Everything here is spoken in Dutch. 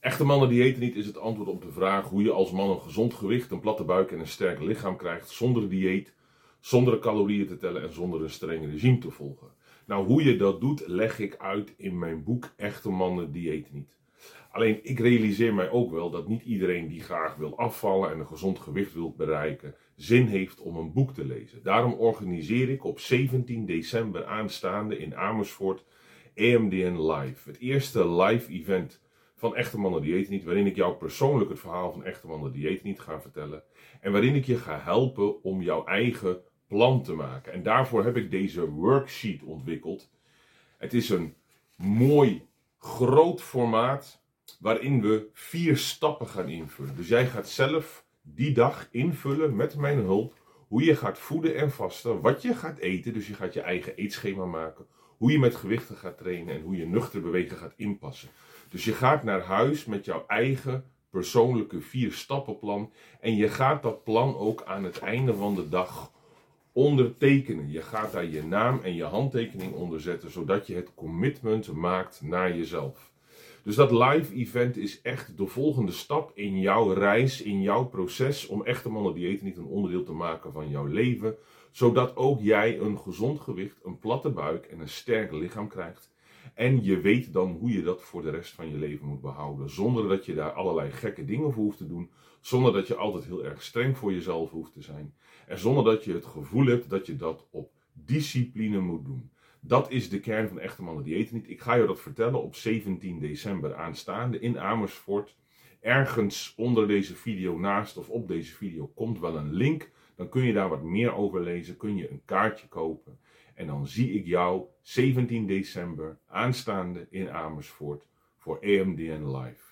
Echte mannen die eten niet is het antwoord op de vraag hoe je als man een gezond gewicht, een platte buik en een sterk lichaam krijgt zonder dieet, zonder calorieën te tellen en zonder een streng regime te volgen. Nou, hoe je dat doet, leg ik uit in mijn boek Echte mannen die eten niet. Alleen ik realiseer mij ook wel dat niet iedereen die graag wil afvallen en een gezond gewicht wil bereiken, zin heeft om een boek te lezen. Daarom organiseer ik op 17 december aanstaande in Amersfoort EMDN Live. Het eerste live event van Echte Mannen Dieet Niet, waarin ik jou persoonlijk het verhaal van Echte Mannen Dieet Niet ga vertellen. En waarin ik je ga helpen om jouw eigen plan te maken. En daarvoor heb ik deze worksheet ontwikkeld. Het is een mooi, groot formaat waarin we vier stappen gaan invullen. Dus jij gaat zelf die dag invullen met mijn hulp hoe je gaat voeden en vasten, wat je gaat eten. Dus je gaat je eigen eetschema maken, hoe je met gewichten gaat trainen en hoe je nuchter bewegen gaat inpassen. Dus je gaat naar huis met jouw eigen persoonlijke vier stappenplan en je gaat dat plan ook aan het einde van de dag ondertekenen. Je gaat daar je naam en je handtekening onder zetten, zodat je het commitment maakt naar jezelf. Dus dat live event is echt de volgende stap in jouw reis, in jouw proces om echte mannen dieet niet een onderdeel te maken van jouw leven, zodat ook jij een gezond gewicht, een platte buik en een sterk lichaam krijgt. En je weet dan hoe je dat voor de rest van je leven moet behouden, zonder dat je daar allerlei gekke dingen voor hoeft te doen, zonder dat je altijd heel erg streng voor jezelf hoeft te zijn en zonder dat je het gevoel hebt dat je dat op discipline moet doen. Dat is de kern van Echte Mannen Dieeten Niet. Ik ga je dat vertellen op 17 december aanstaande in Amersfoort. Ergens onder deze video, naast of op deze video, komt wel een link. Dan kun je daar wat meer over lezen, kun je een kaartje kopen. En dan zie ik jou 17 december aanstaande in Amersfoort voor EMDN Live.